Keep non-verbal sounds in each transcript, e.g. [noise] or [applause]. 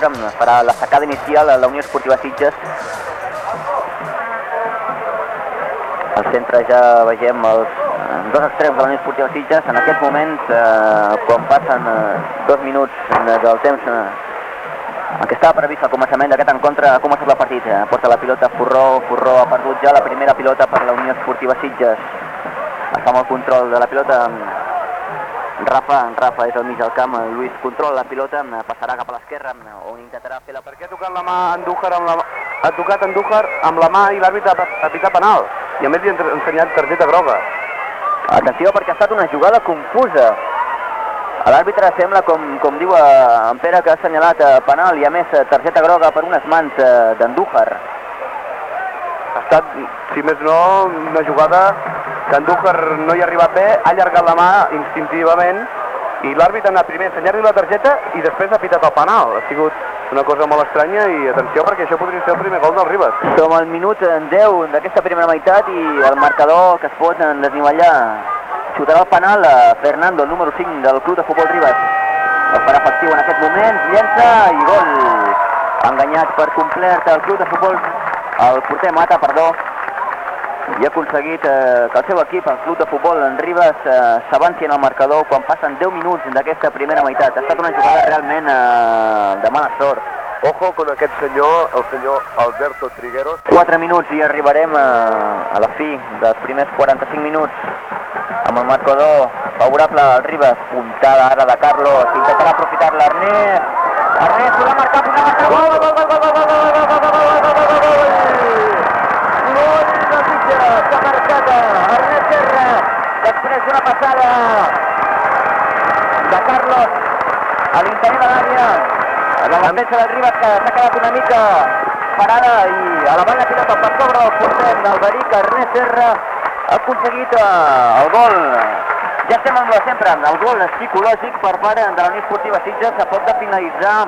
encontre, farà la sacada inicial a la Unió Esportiva Sitges. Al centre ja vegem els uh, dos extrems de la Unió Esportiva Sitges. En aquest moment, uh, quan passen uh, dos minuts del temps uh, el que estava previst al començament d'aquest encontre ha començat el partit. Porta la pilota Forró, Forró ha perdut ja la primera pilota per la Unió Esportiva Sitges. Està amb el control de la pilota Rafa, Rafa és al mig del camp, Lluís controla la pilota, passarà cap a l'esquerra on intentarà fer la... Per què ha tocat la mà Andújar amb la? Ha tocat Andújar amb la mà i l'àrbitre ha pitat penal. I a més li ha ensenyat targeta groga. Atenció perquè ha estat una jugada confusa. A l'àrbitre sembla, com, com diu en Pere, que ha assenyalat penal i a més targeta groga per unes mans d'Andújar. Ha estat, si més no, una jugada que Andújar no hi ha arribat bé, ha allargat la mà instintivament i l'àrbitre ha anat primer a ensenyar-li la targeta i després ha pitat el penal. Ha sigut una cosa molt estranya i atenció perquè això podria ser el primer gol del Ribas. Som al minut 10 d'aquesta primera meitat i el marcador que es pot desnivellar. Xutarà el penal a Fernando, el número 5 del club de futbol Ribas. El farà efectiu en aquest moment, llença i gol. Enganyat per complet el club de futbol, el porter Mata, perdó, i ha aconseguit eh, que el seu equip, el club de futbol en Ribes, eh, s'avanci en el marcador quan passen 10 minuts d'aquesta primera meitat. Ha estat una jugada realment eh, de mala sort. Ojo con aquest senyor, el senyor Alberto Trigueros. 4 minuts i arribarem a, a la fi dels primers 45 minuts amb el marcador favorable al Ribes. Puntada ara de Carlos, intentarà aprofitar l'Ernest. Ernest, podrà marcar, podrà marcar, gol, gol, gol, gol, gol, gol, gol, gol, gol, gol, gol, marcat Ernest Serra després d'una passada de Carlos a l'interior de l'àrea. La defensa del Ribas que s'ha quedat una mica parada i a la banda pilota per sobre del porter d'Alberic Ernest Serra ha aconseguit uh, el gol. Ja estem amb la sempre, el gol psicològic per part de la Unió Esportiva Sitges a poc de finalitzar.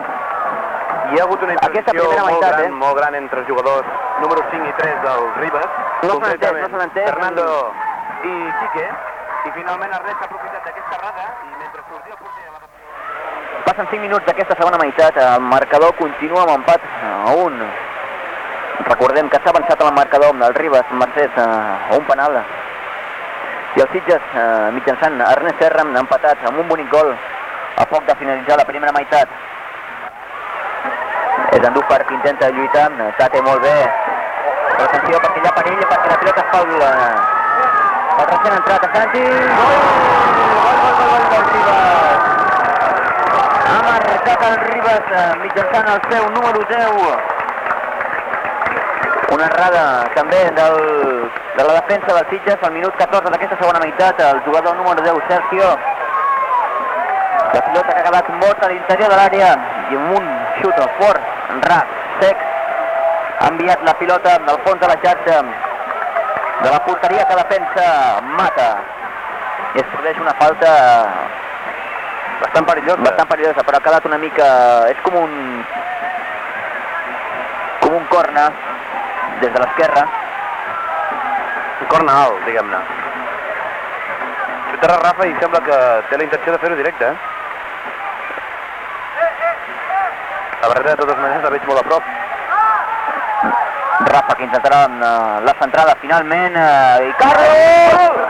Hi ha hagut una intervenció molt, meitat, gran, eh? molt gran entre els jugadors número 5 i 3 del Ribas. No s'han entès, no s'han entès. Fernando i Quique. I finalment Ernest ha aprofitat d'aquesta errada i mentre sortia el porter... La... Passen 5 minuts d'aquesta segona meitat. El marcador continua amb empat a un. Recordem que s'ha avançat el marcador del Ribas Mercès a un penal. I els Sitges, eh, mitjançant Ernest Serra, han empatat amb un bonic gol a poc de finalitzar la primera meitat. És Andújar que intenta lluitar, Tate molt bé. Atenció perquè hi ha perill, perquè la pilota es fa el, el recent entrat a Santi. Gol! Gol, gol, gol, del Ribas. Ha marcat el Ribas mitjançant el seu número 10. Una errada també del, de la defensa dels Sitges al minut 14 d'aquesta segona meitat, el jugador número 10, Sergio. La pilota que ha quedat morta a l'interior de l'àrea i amb un xut fort ras, sec, ha enviat la pilota del fons de la xarxa de la porteria que defensa Mata. I es produeix una falta bastant perillosa. Bastant perillosa, però ha quedat una mica... És com un... com un corna des de l'esquerra. Un corna alt, diguem-ne. Xutarà Rafa i sembla que té la intenció de fer-ho directe, eh? La barrera de totes maneres la veig molt a prop. Rafa que intentarà uh, la centrada finalment uh, i Carlos!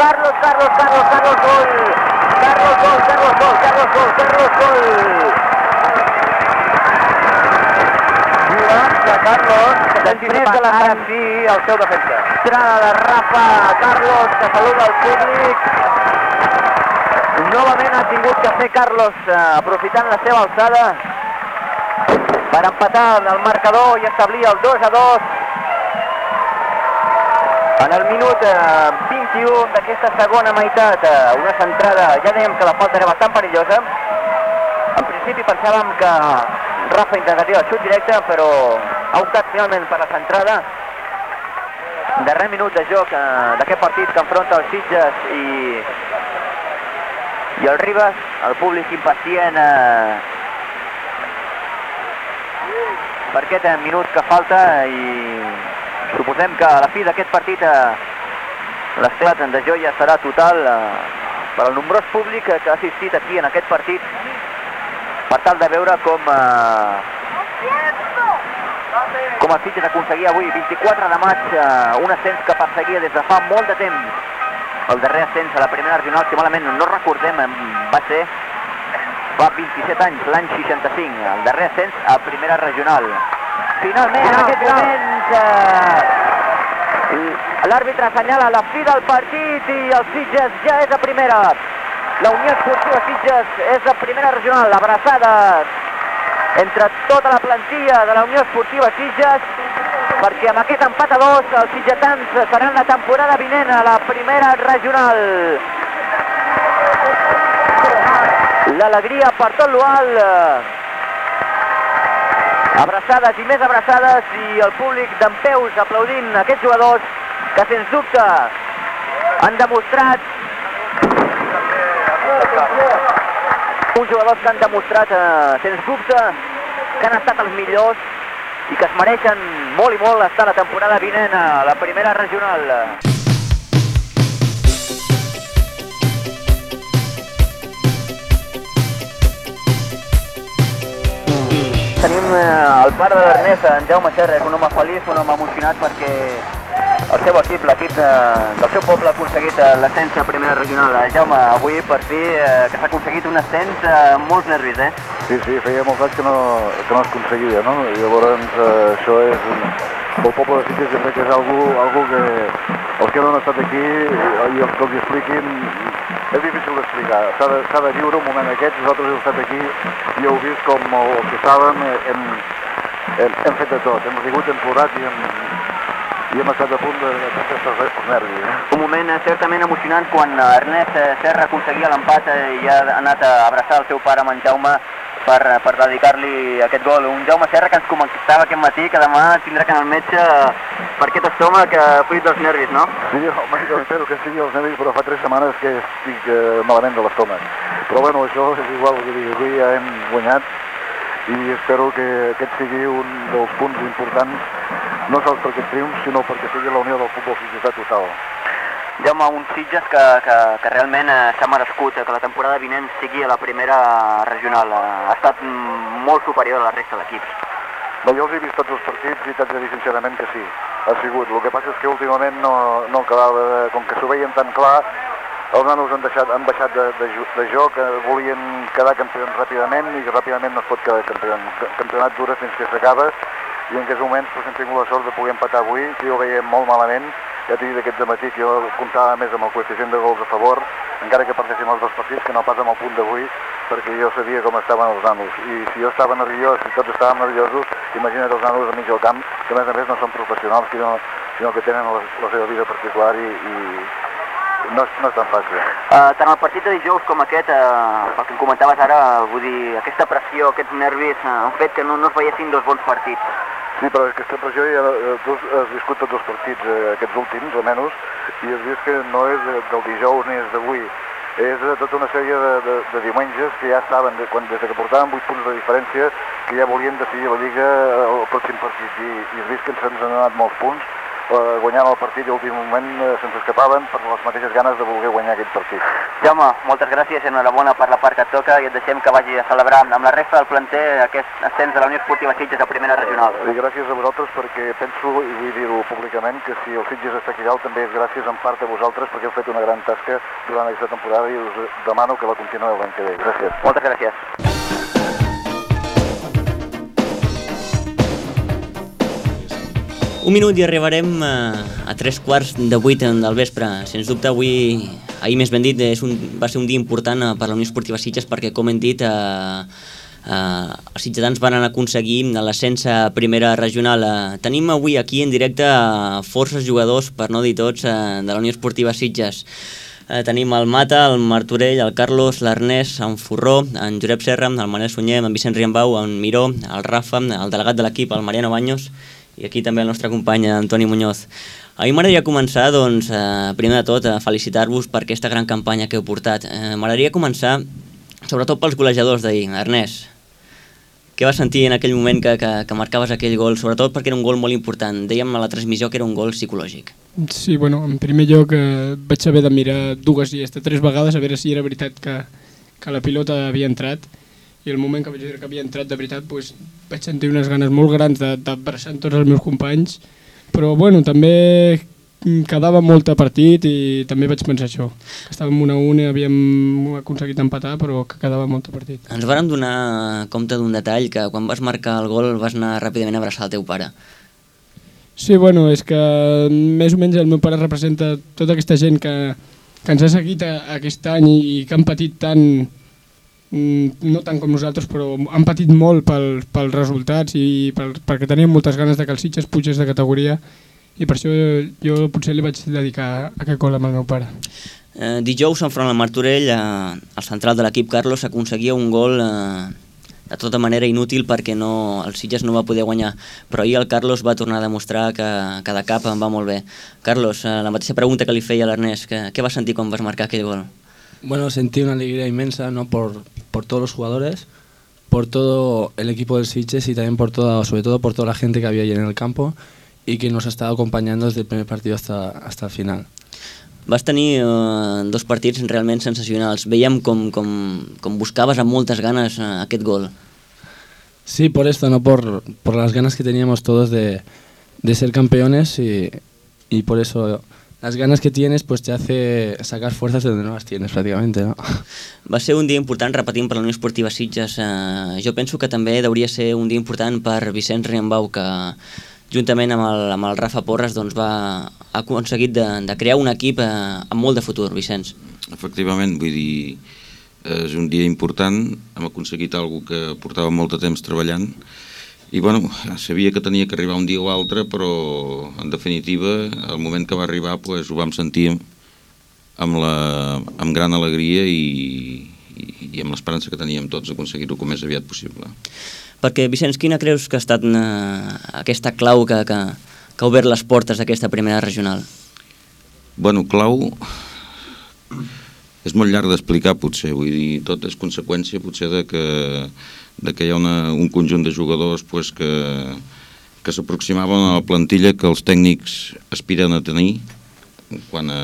Carlos, Carlos, Carlos, Carlos, gol! Carlos, gol, Carlos, gol, Carlos, gol, Carlos, gol! Jugant Carlos, després de la ara sí el seu defensa. Entrada de Rafa, Carlos, que saluda al públic. Novament ha tingut que fer Carlos, uh, aprofitant la seva alçada, per empatar el marcador i establir el 2 a 2 en el minut eh, 21 d'aquesta segona meitat. Eh, una centrada, ja dèiem que la falta era bastant perillosa. En principi pensàvem que Rafa intentaria el xut directe, però ha optat finalment per la centrada. Darrer minut de joc eh, d'aquest partit que enfronta els Sitges i, i el Ribas, el públic impacient eh, per aquest minut que falta i suposem que a la fi d'aquest partit eh, l'esclat de joia serà total eh, per al nombrós públic que ha assistit aquí en aquest partit per tal de veure com eh, com el Sitges aconseguia avui, 24 de maig, eh, un ascens que perseguia des de fa molt de temps. El darrer ascens a la primera regional, si malament no recordem, em va ser fa 27 anys, l'any 65, el darrer ascens a primera regional. Finalment, en aquest moment, eh, l'àrbitre assenyala la fi del partit i el Sitges ja és a primera. La Unió Esportiva Sitges és a primera regional, abraçades entre tota la plantilla de la Unió Esportiva Sitges perquè amb aquest empat a dos els sitgetans seran la temporada vinent a la primera regional. L'alegria per tot l'UAL. Abraçades i més abraçades i el públic d'en peus aplaudint aquests jugadors que sens dubte han demostrat uns jugadors que han demostrat, eh, sens dubte, que han estat els millors i que es mereixen molt i molt estar la temporada vinent a la primera regional. Tenim eh, el pare de l'Ernest, en Jaume Serra, és un home feliç, un home emocionat perquè el seu equip, l'equip de, del seu poble, ha aconseguit eh, l'ascens a primera regional. Eh, Jaume, avui per fi eh, que s'ha aconseguit un ascens eh, amb molts nervis, eh? Sí, sí, feia molts anys que no, que no es aconseguia, no? I llavors eh, això és... Pel poble de Sitges crec que és algú, algú que els que no han estat aquí i els que els expliquin és difícil d'explicar. S'ha de, de viure un moment aquest. Nosaltres hem estat aquí i heu vist com el que estàvem hem, hem, hem fet de tot. Hem rigut, hem plorat i hem, i hem estat a punt de, fer els nervis. Eh? Un moment eh, certament emocionant quan eh, Ernest eh, Serra aconseguia l'empat eh, i ha anat a abraçar el seu pare amb en Jaume per, per dedicar-li aquest gol. Un Jaume Serra que ens comentava aquest matí que demà tindrà que anar al metge per aquest estómac fruit dels nervis, no? Sí, home, jo espero que sigui els nervis, però fa tres setmanes que estic eh, malament de l'estómac. Però bueno, això és igual, dir, avui ja hem guanyat i espero que aquest sigui un dels punts importants, no sols per aquest triomf, sinó perquè sigui la unió del futbol societat total. Jaume, un Sitges que, que, que realment eh, s'ha merescut que la temporada vinent sigui a la primera regional. Eh, ha estat molt superior a la resta d'equips. Bé, jo els he vist tots els partits i t'haig de dir sincerament que sí, ha sigut. El que passa és que últimament no, no acabava, de, com que s'ho veien tan clar, els nanos han, deixat, han baixat de, de, de joc, volien quedar campions ràpidament i ràpidament no es pot quedar campió. El campionat dura fins que s'acaba i en aquests moments doncs, hem tingut la sort de poder empatar avui, que ho veia molt malament, ja t'he dit aquest matí que jo comptava més amb el coeficient de gols a favor, encara que perdéssim els dos partits, que no pas amb el punt d'avui, perquè jo sabia com estaven els nanos. I si jo estava nerviós, si tots estàvem nerviosos, imagina't els nanos a mig del camp, que a més a més no són professionals, sinó, sinó que tenen la, la seva vida particular i, i no, no és tan fàcil. Uh, tant el partit de dijous com aquest, uh, pel que em comentaves ara, vull dir, aquesta pressió, aquests nervis, uh, han fet que no, no es veiessin dos bons partits. Sí, però aquesta pressió ja tu has viscut tots els partits eh, aquests últims, almenys, i has vist que no és del dijous ni és d'avui. És de tota una sèrie de, de, de diumenges que ja estaven, de, quan, des de que portaven 8 punts de diferència, que ja volien decidir la Lliga el pròxim partit. I, i has vist que ens han donat molts punts, eh, guanyant el partit i l'últim moment eh, se'ns escapaven per les mateixes ganes de voler guanyar aquest partit. Jaume, moltes gràcies i enhorabona per la part que et toca i et deixem que vagi a celebrar amb la resta del planter aquest ascens de la Unió Esportiva Sitges a primera regional. I gràcies a vosaltres perquè penso, i vull dir-ho públicament, que si el Sitges està aquí dalt també és gràcies en part a vosaltres perquè heu fet una gran tasca durant aquesta temporada i us demano que la continueu l'any que ve. Gràcies. Moltes gràcies. Un minut i arribarem a, a tres quarts de vuit del vespre. Sens dubte, avui, ahir més ben dit, és un, va ser un dia important per la Unió Esportiva Sitges perquè, com hem dit, eh, eh, els sitgetans van aconseguir l'ascens a primera regional. Eh, tenim avui aquí en directe forces jugadors, per no dir tots, eh, de la Unió Esportiva Sitges. Eh, tenim el Mata, el Martorell, el Carlos, l'Ernest, en Forró, en Josep Serra, el Manel Sunyer, en Vicent Riambau, en Miró, el Rafa, el delegat de l'equip, el Mariano Baños, i aquí també el nostre company Antoni Muñoz. A mi m'agradaria començar, doncs, eh, primer de tot, a felicitar-vos per aquesta gran campanya que heu portat. Eh, m'agradaria començar, sobretot pels golejadors d'ahir. Ernest, què vas sentir en aquell moment que, que, que marcaves aquell gol, sobretot perquè era un gol molt important. Dèiem a la transmissió que era un gol psicològic. Sí, bueno, en primer lloc eh, vaig haver de mirar dues i hasta tres vegades a veure si era veritat que, que la pilota havia entrat i el moment que vaig veure que havia entrat de veritat pues, vaig sentir unes ganes molt grans de- d'abraçar tots els meus companys però bueno, també quedava molt a partit i també vaig pensar això, estàvem una a una i havíem aconseguit empatar però que quedava molt a partit. Ens vàrem donar compte d'un detall, que quan vas marcar el gol vas anar ràpidament a abraçar el teu pare. Sí, bueno, és que més o menys el meu pare representa tota aquesta gent que, que ens ha seguit a, aquest any i, i que han patit tant, no tant com nosaltres, però han patit molt pel, pels resultats i pel, perquè tenien moltes ganes de que el Sitges pugés de categoria i per això jo potser li vaig dedicar aquest gol amb el meu pare. Eh, dijous, enfront al Martorell, eh, el central de l'equip Carlos aconseguia un gol eh, de tota manera inútil perquè no, el Sitges no va poder guanyar, però ahir el Carlos va tornar a demostrar que cada cap em va molt bé. Carlos, eh, la mateixa pregunta que li feia a l'Ernest, què vas sentir quan vas marcar aquell gol? Bueno, sentí una alegría inmensa ¿no? por, por todos los jugadores, por todo el equipo del Sitges y también por toda, sobre todo por toda la gente que había allí en el campo y que nos ha estado acompañando desde el primer partido hasta, hasta el final. Vas tenir eh, dos partits realment sensacionals. Veiem com, com, com buscaves amb moltes ganes eh, aquest gol. Sí, por esto, ¿no? Por, por las ganas que teníamos todos de, de ser campeones y, y por eso las ganas que tienes pues te hace sacar fuerzas de donde no las tienes prácticamente, ¿no? Va ser un dia important, repetint per la Unió Esportiva Sitges. Eh, jo penso que també hauria ser un dia important per Vicenç Riambau, que juntament amb el, amb el Rafa Porres doncs, va, ha aconseguit de, de crear un equip eh, amb molt de futur, Vicenç. Efectivament, vull dir, és un dia important, hem aconseguit alguna que portava molt de temps treballant i bueno, sabia que tenia que arribar un dia o altre, però en definitiva, al moment que va arribar pues, ho vam sentir amb, la, amb gran alegria i, i, i amb l'esperança que teníem tots d'aconseguir-ho com més aviat possible. Perquè, Vicenç, quina creus que ha estat eh, aquesta clau que, que, que ha obert les portes d'aquesta primera regional? Bueno, clau és molt llarg d'explicar potser, vull dir, tot és conseqüència potser de que, de que hi ha una, un conjunt de jugadors pues, que, que s'aproximaven a la plantilla que els tècnics aspiren a tenir quan a,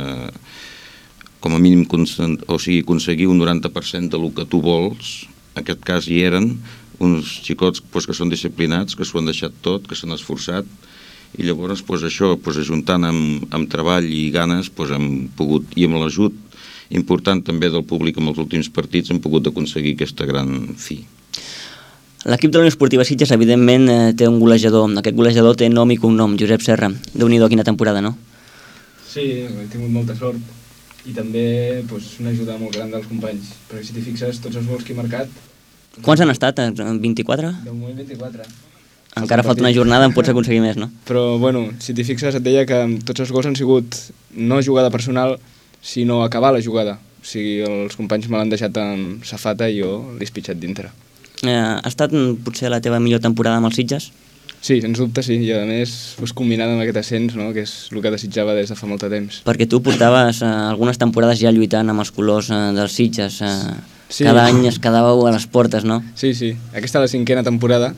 com a mínim o sigui, aconseguir un 90% del que tu vols, en aquest cas hi eren uns xicots pues, que són disciplinats, que s'ho han deixat tot, que s'han esforçat i llavors pues, això, pues, ajuntant amb, amb treball i ganes pues, hem pogut, i amb l'ajut important també del públic amb els últims partits hem pogut aconseguir aquesta gran fi. L'equip de la Unió Esportiva Sitges, evidentment, eh, té un golejador. Aquest golejador té nom i cognom, Josep Serra. déu nhi quina temporada, no? Sí, he tingut molta sort i també pues, una ajuda molt gran dels companys. Perquè si t'hi fixes, tots els gols que he marcat... Quants han estat? Eh, 24? De moment 24. Encara falta una jornada, en pots aconseguir més, no? Però, bueno, si t'hi fixes, et deia que tots els gols han sigut no jugada personal, sinó acabar la jugada. O sigui, els companys me l'han deixat en safata i jo l'he espitxat dintre. Eh, ha estat mm, potser la teva millor temporada amb els Sitges? Sí, sens dubte sí, i a més pues, combinada amb aquest ascens, no? que és el que desitjava des de fa molt de temps. Perquè tu portaves eh, algunes temporades ja lluitant amb els colors eh, dels Sitges. Eh, Sí. Cada any es quedàveu a les portes, no? Sí, sí, aquesta és la cinquena temporada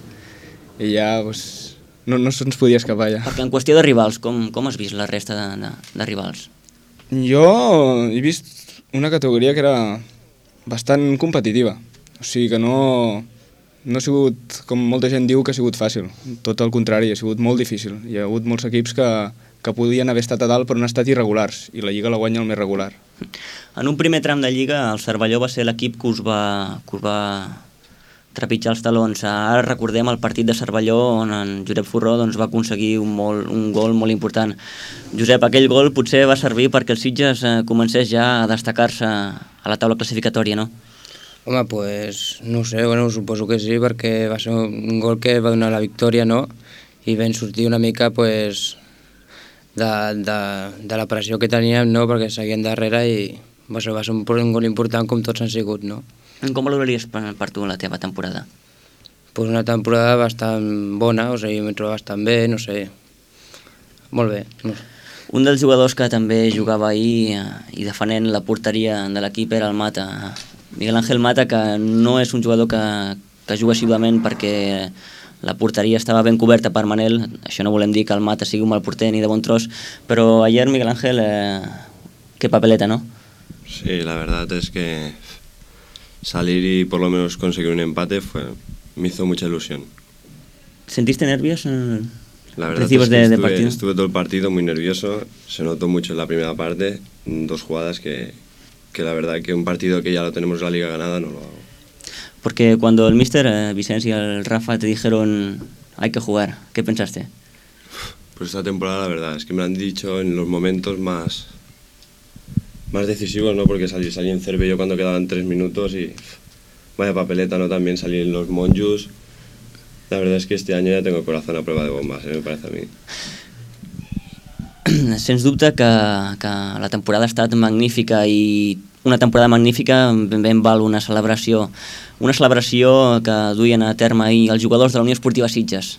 i ja pues, no, no se'ns podia escapar ja. Perquè en qüestió de rivals, com, com has vist la resta de, de, de rivals? Jo he vist una categoria que era bastant competitiva. O sigui que no, no ha sigut, com molta gent diu, que ha sigut fàcil. Tot el contrari, ha sigut molt difícil. Hi ha hagut molts equips que, que podien haver estat a dalt però han estat irregulars i la Lliga la guanya el més regular. En un primer tram de Lliga, el Cervelló va ser l'equip que us va, que us va trepitjar els talons. Ara recordem el partit de Cervelló on en Josep Forró doncs, va aconseguir un, molt, un gol molt important. Josep, aquell gol potser va servir perquè el Sitges eh, comencés ja a destacar-se a la taula classificatòria, no? Home, pues no sé, bueno, suposo que sí, perquè va ser un gol que va donar la victòria, no? I vam sortir una mica, pues, de, de, de la pressió que teníem, no? Perquè seguien darrere i va ser, va ser un, un gol important com tots han sigut, no? Com valoraries per, per tu la teva temporada? Pues una temporada bastant bona, o sigui, m'he trobat bastant bé, no sé. Molt bé, no sé. Un dels jugadors que també jugava ahir eh, i defenent la porteria de l'equip era el Mata. Miguel Ángel Mata, que no és un jugador que, que juga assiduament perquè la porteria estava ben coberta per Manel, això no volem dir que el Mata sigui un mal porter ni de bon tros, però ayer Miguel Ángel, eh, qué papeleta, ¿no? Sí, la verdad es que salir y por lo menos conseguir un empate fue, me hizo mucha ilusión. ¿Sentiste nervios en La verdad es que de, de estuve, partido? estuve todo el partido muy nervioso, se notó mucho en la primera parte, dos jugadas que, que la verdad que un partido que ya lo tenemos la liga ganada no lo hago. Porque cuando el mister eh, Vicens y el Rafa te dijeron hay que jugar, ¿qué pensaste? Pues esta temporada la verdad es que me lo han dicho en los momentos más más decisivos, ¿no? Porque salí, salí en Cervello cuando quedaban tres minutos y vaya papeleta, ¿no? También salí en los Monjus. La verdad es que este año ya tengo corazón a prueba de bombas, ¿eh? me parece a mí. [clears throat] Sens dubte que, que la temporada ha estat magnífica i una temporada magnífica ben, ben val una celebració una celebració que duien a terme ahir els jugadors de la Unió Esportiva Sitges.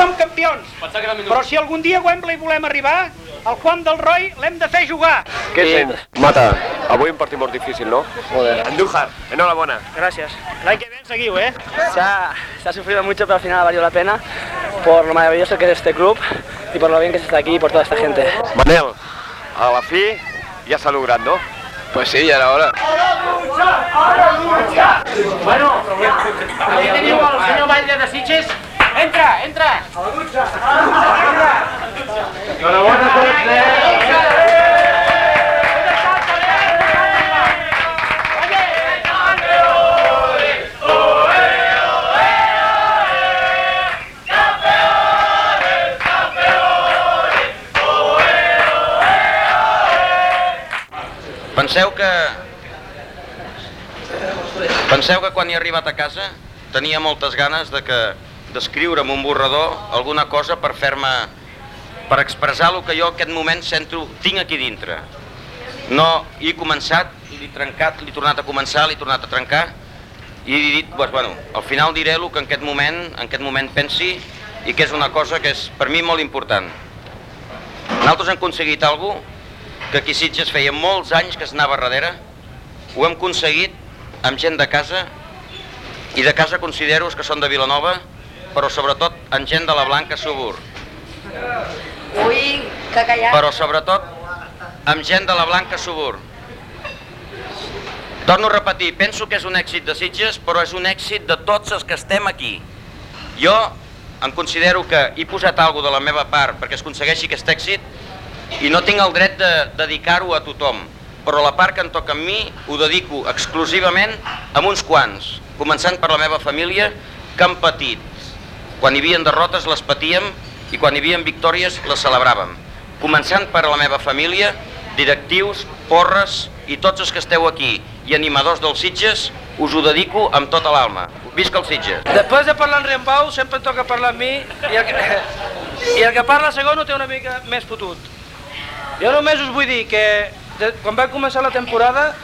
Som campions, però si algun dia a Wembley volem arribar, el Juan del Roy l'hem de fer jugar. Què sents? Mata, avui un partit molt difícil, ¿no? Joder. Andújar, enhorabuena. Gracias. L'any que ve seguiu, ¿eh? Se ha, se ha sufrido mucho, pero al final ha valido la pena por lo maravilloso que es este club y por lo bien que se está aquí y por toda esta gente. Manel, a la fi ja s'ha lograt, no? Pues sí, ja era hora. Bueno, aquí teniu el senyor Batlle de Sitges. Entra, entra. A la dutxa. Enhorabona a tots, Penseu que... Penseu que quan he arribat a casa tenia moltes ganes de que d'escriure amb un borrador alguna cosa per fer-me per expressar el que jo en aquest moment sento, tinc aquí dintre. No, he començat, l'he trencat, l'he tornat a començar, l'he tornat a trencar i he dit, doncs, bueno, al final diré el que en aquest moment, en aquest moment pensi i que és una cosa que és per mi molt important. Nosaltres hem aconseguit alguna que aquí Sitges feia molts anys que es anava darrere, ho hem aconseguit amb gent de casa, i de casa considero que són de Vilanova, però sobretot amb gent de la Blanca Subur. Ui, que callat. Però sobretot amb gent de la Blanca Subur. Torno a repetir, penso que és un èxit de Sitges, però és un èxit de tots els que estem aquí. Jo em considero que he posat alguna de la meva part perquè es aconsegueixi aquest èxit i no tinc el dret de dedicar-ho a tothom, però la part que em toca a mi ho dedico exclusivament a uns quants, començant per la meva família, que han patit. Quan hi havia derrotes les patíem i quan hi havia victòries les celebràvem. Començant per la meva família, directius, porres i tots els que esteu aquí i animadors dels Sitges, us ho dedico amb tota l'alma. Visca el Sitges! Després de parlar en Riambau, sempre em toca parlar amb mi i el que, i el que parla segon ho té una mica més fotut. Jo només us vull dir que de, quan va començar la temporada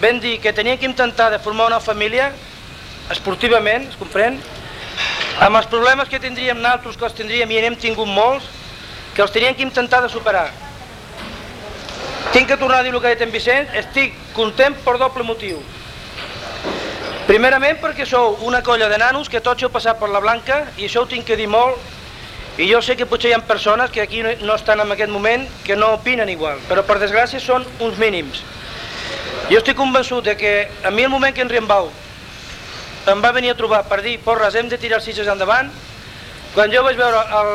vam dir que teníem que intentar de formar una família esportivament, es comprèn, amb els problemes que tindríem nosaltres, que els tindríem i n'hem tingut molts, que els teníem que intentar de superar. Tinc que tornar a dir el que ha dit en Vicent, estic content per doble motiu. Primerament perquè sou una colla de nanos que tots heu passat per la Blanca i això ho tinc que dir molt i jo sé que potser hi ha persones que aquí no estan en aquest moment que no opinen igual, però per desgràcia són uns mínims. Jo estic convençut de que a mi el moment que en Riembau em va venir a trobar per dir porres, hem de tirar els sitges endavant, quan jo vaig veure el,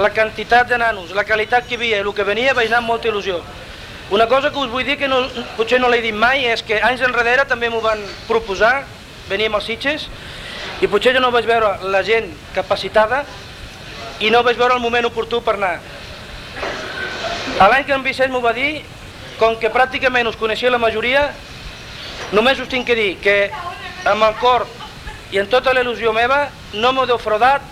la quantitat de nanos, la qualitat que hi havia i el que venia, vaig anar amb molta il·lusió. Una cosa que us vull dir que no, potser no l'he dit mai és que anys enrere també m'ho van proposar, veníem als Sitges, i potser jo no vaig veure la gent capacitada i no vaig veure el moment oportú per anar. L'any que en Vicent m'ho va dir, com que pràcticament us coneixia la majoria, només us tinc que dir que amb el cor i en tota la il·lusió meva no m'ho defraudat,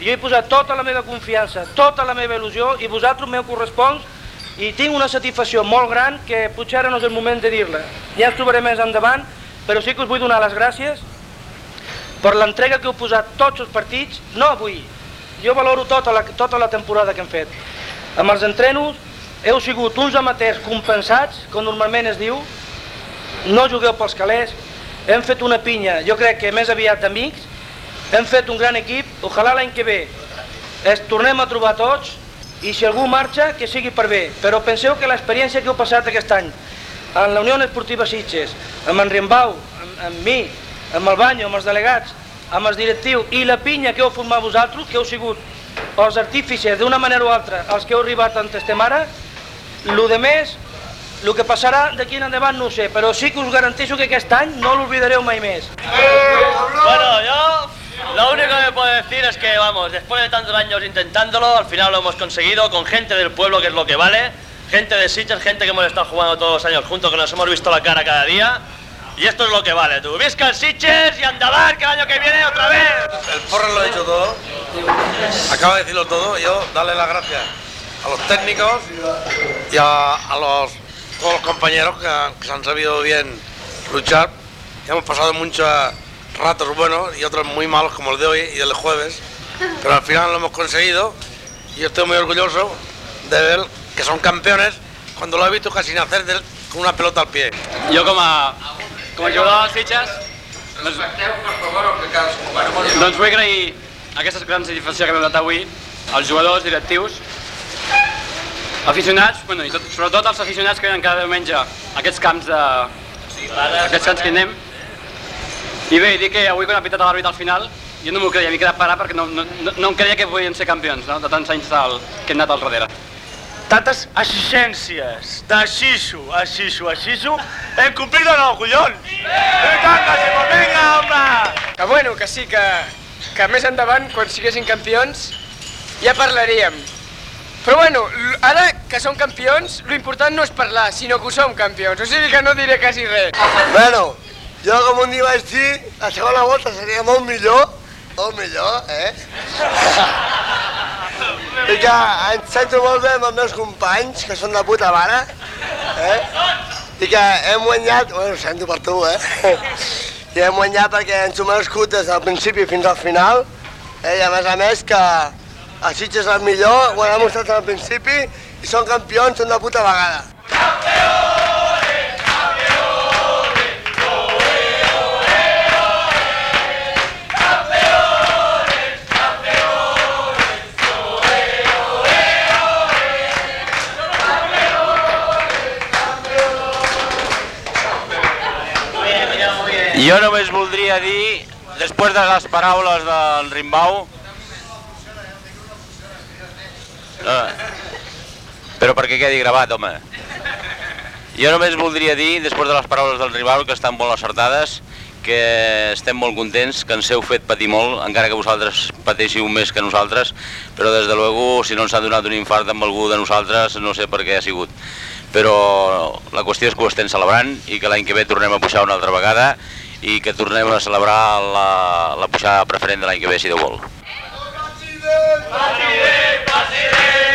jo he posat tota la meva confiança, tota la meva il·lusió i vosaltres m'heu correspons i tinc una satisfacció molt gran que potser ara no és el moment de dir-la. Ja ens trobarem més endavant, però sí que us vull donar les gràcies per l'entrega que heu posat tots els partits, no avui, jo valoro tota la, tota la temporada que hem fet. Amb els entrenos heu sigut uns amateurs compensats, com normalment es diu, no jugueu pels calés, hem fet una pinya, jo crec que més aviat d'amics, hem fet un gran equip, ojalà l'any que ve es tornem a trobar tots i si algú marxa, que sigui per bé. Però penseu que l'experiència que heu passat aquest any en la Unió Esportiva Sitges, amb en Riembau, amb, amb mi, amb el Banyo, amb els delegats, amb els directius i la pinya que heu format vosaltres, que heu sigut els artífices d'una manera o altra, els que heu arribat on estem ara, el de més, el que passarà d'aquí en endavant no ho sé, però sí que us garanteixo que aquest any no l'oblidareu mai més. Bueno, yo lo único que puedo decir es que, vamos, después de tantos años intentándolo, al final lo hemos conseguido con gente del pueblo, que es lo que vale, gente de Sitges, gente que hemos estado jugando todos los años juntos, que nos hemos visto la cara cada día, y esto es lo que vale, tú. Visca el Sitges y andabar que el año que viene otra vez. El Porro lo ha dicho todo, acaba de decirlo todo, yo darle las gracias a los técnicos y a, a los, todos los compañeros que, que se han sabido bien luchar. Hemos pasado muchos ratos buenos y otros muy malos como el de hoy y el de jueves, pero al final lo hemos conseguido y yo estoy muy orgulloso de ver que son campeones cuando lo he visto casi nacer del- con una pelota al pie. Jo com a, com a jugador dels Sitges doncs, doncs vull agrair aquesta gran satisfacció que m'heu donat avui als jugadors, directius, aficionats, bueno, i tot, sobretot els aficionats que venen cada diumenge a aquests camps de... aquests camps que anem. I bé, dir que avui quan ha pitat l'àrbit al final jo no m'ho creia, m'he quedat parat perquè no, no, no, no em creia que podien ser campions, no? de tants anys del, que hem anat al darrere. Tantes exigències de xixo a xixo a xixo, hem complit o no, collons? I tant que sí, vinga, home! Que bueno, que sí, que, que més endavant, quan siguessin campions, ja parlaríem. Però bueno, ara que som campions, lo important no és parlar, sinó que ho som campions. O sigui que no diré quasi res. Bueno, jo com un dia vaig dir, la segona volta seria molt millor, molt millor, eh? [laughs] I que em sento molt bé amb els meus companys, que són de puta mare, eh? I que hem guanyat, bueno, ho sento per tu, eh? [laughs] I hem guanyat perquè ens ho hem merescut des del principi fins al final, eh? I a més a més que el Sitges és el millor, ho han demostrat al principi, i són campions una puta vegada. Jo només voldria dir, després de les paraules del Rimbau, eh, però perquè quedi gravat, home. Jo només voldria dir, després de les paraules del Rimbau, que estan molt acertades, que estem molt contents, que ens heu fet patir molt, encara que vosaltres pateixiu més que nosaltres, però des de luego, si no ens ha donat un infart amb algú de nosaltres, no sé per què ha sigut. Però la qüestió és que ho estem celebrant i que l'any que ve tornem a pujar una altra vegada i que tornem a celebrar la, la pujada preferent de l'any que ve, si Déu vol. বাঁচিয়ে বাঁচিয়ে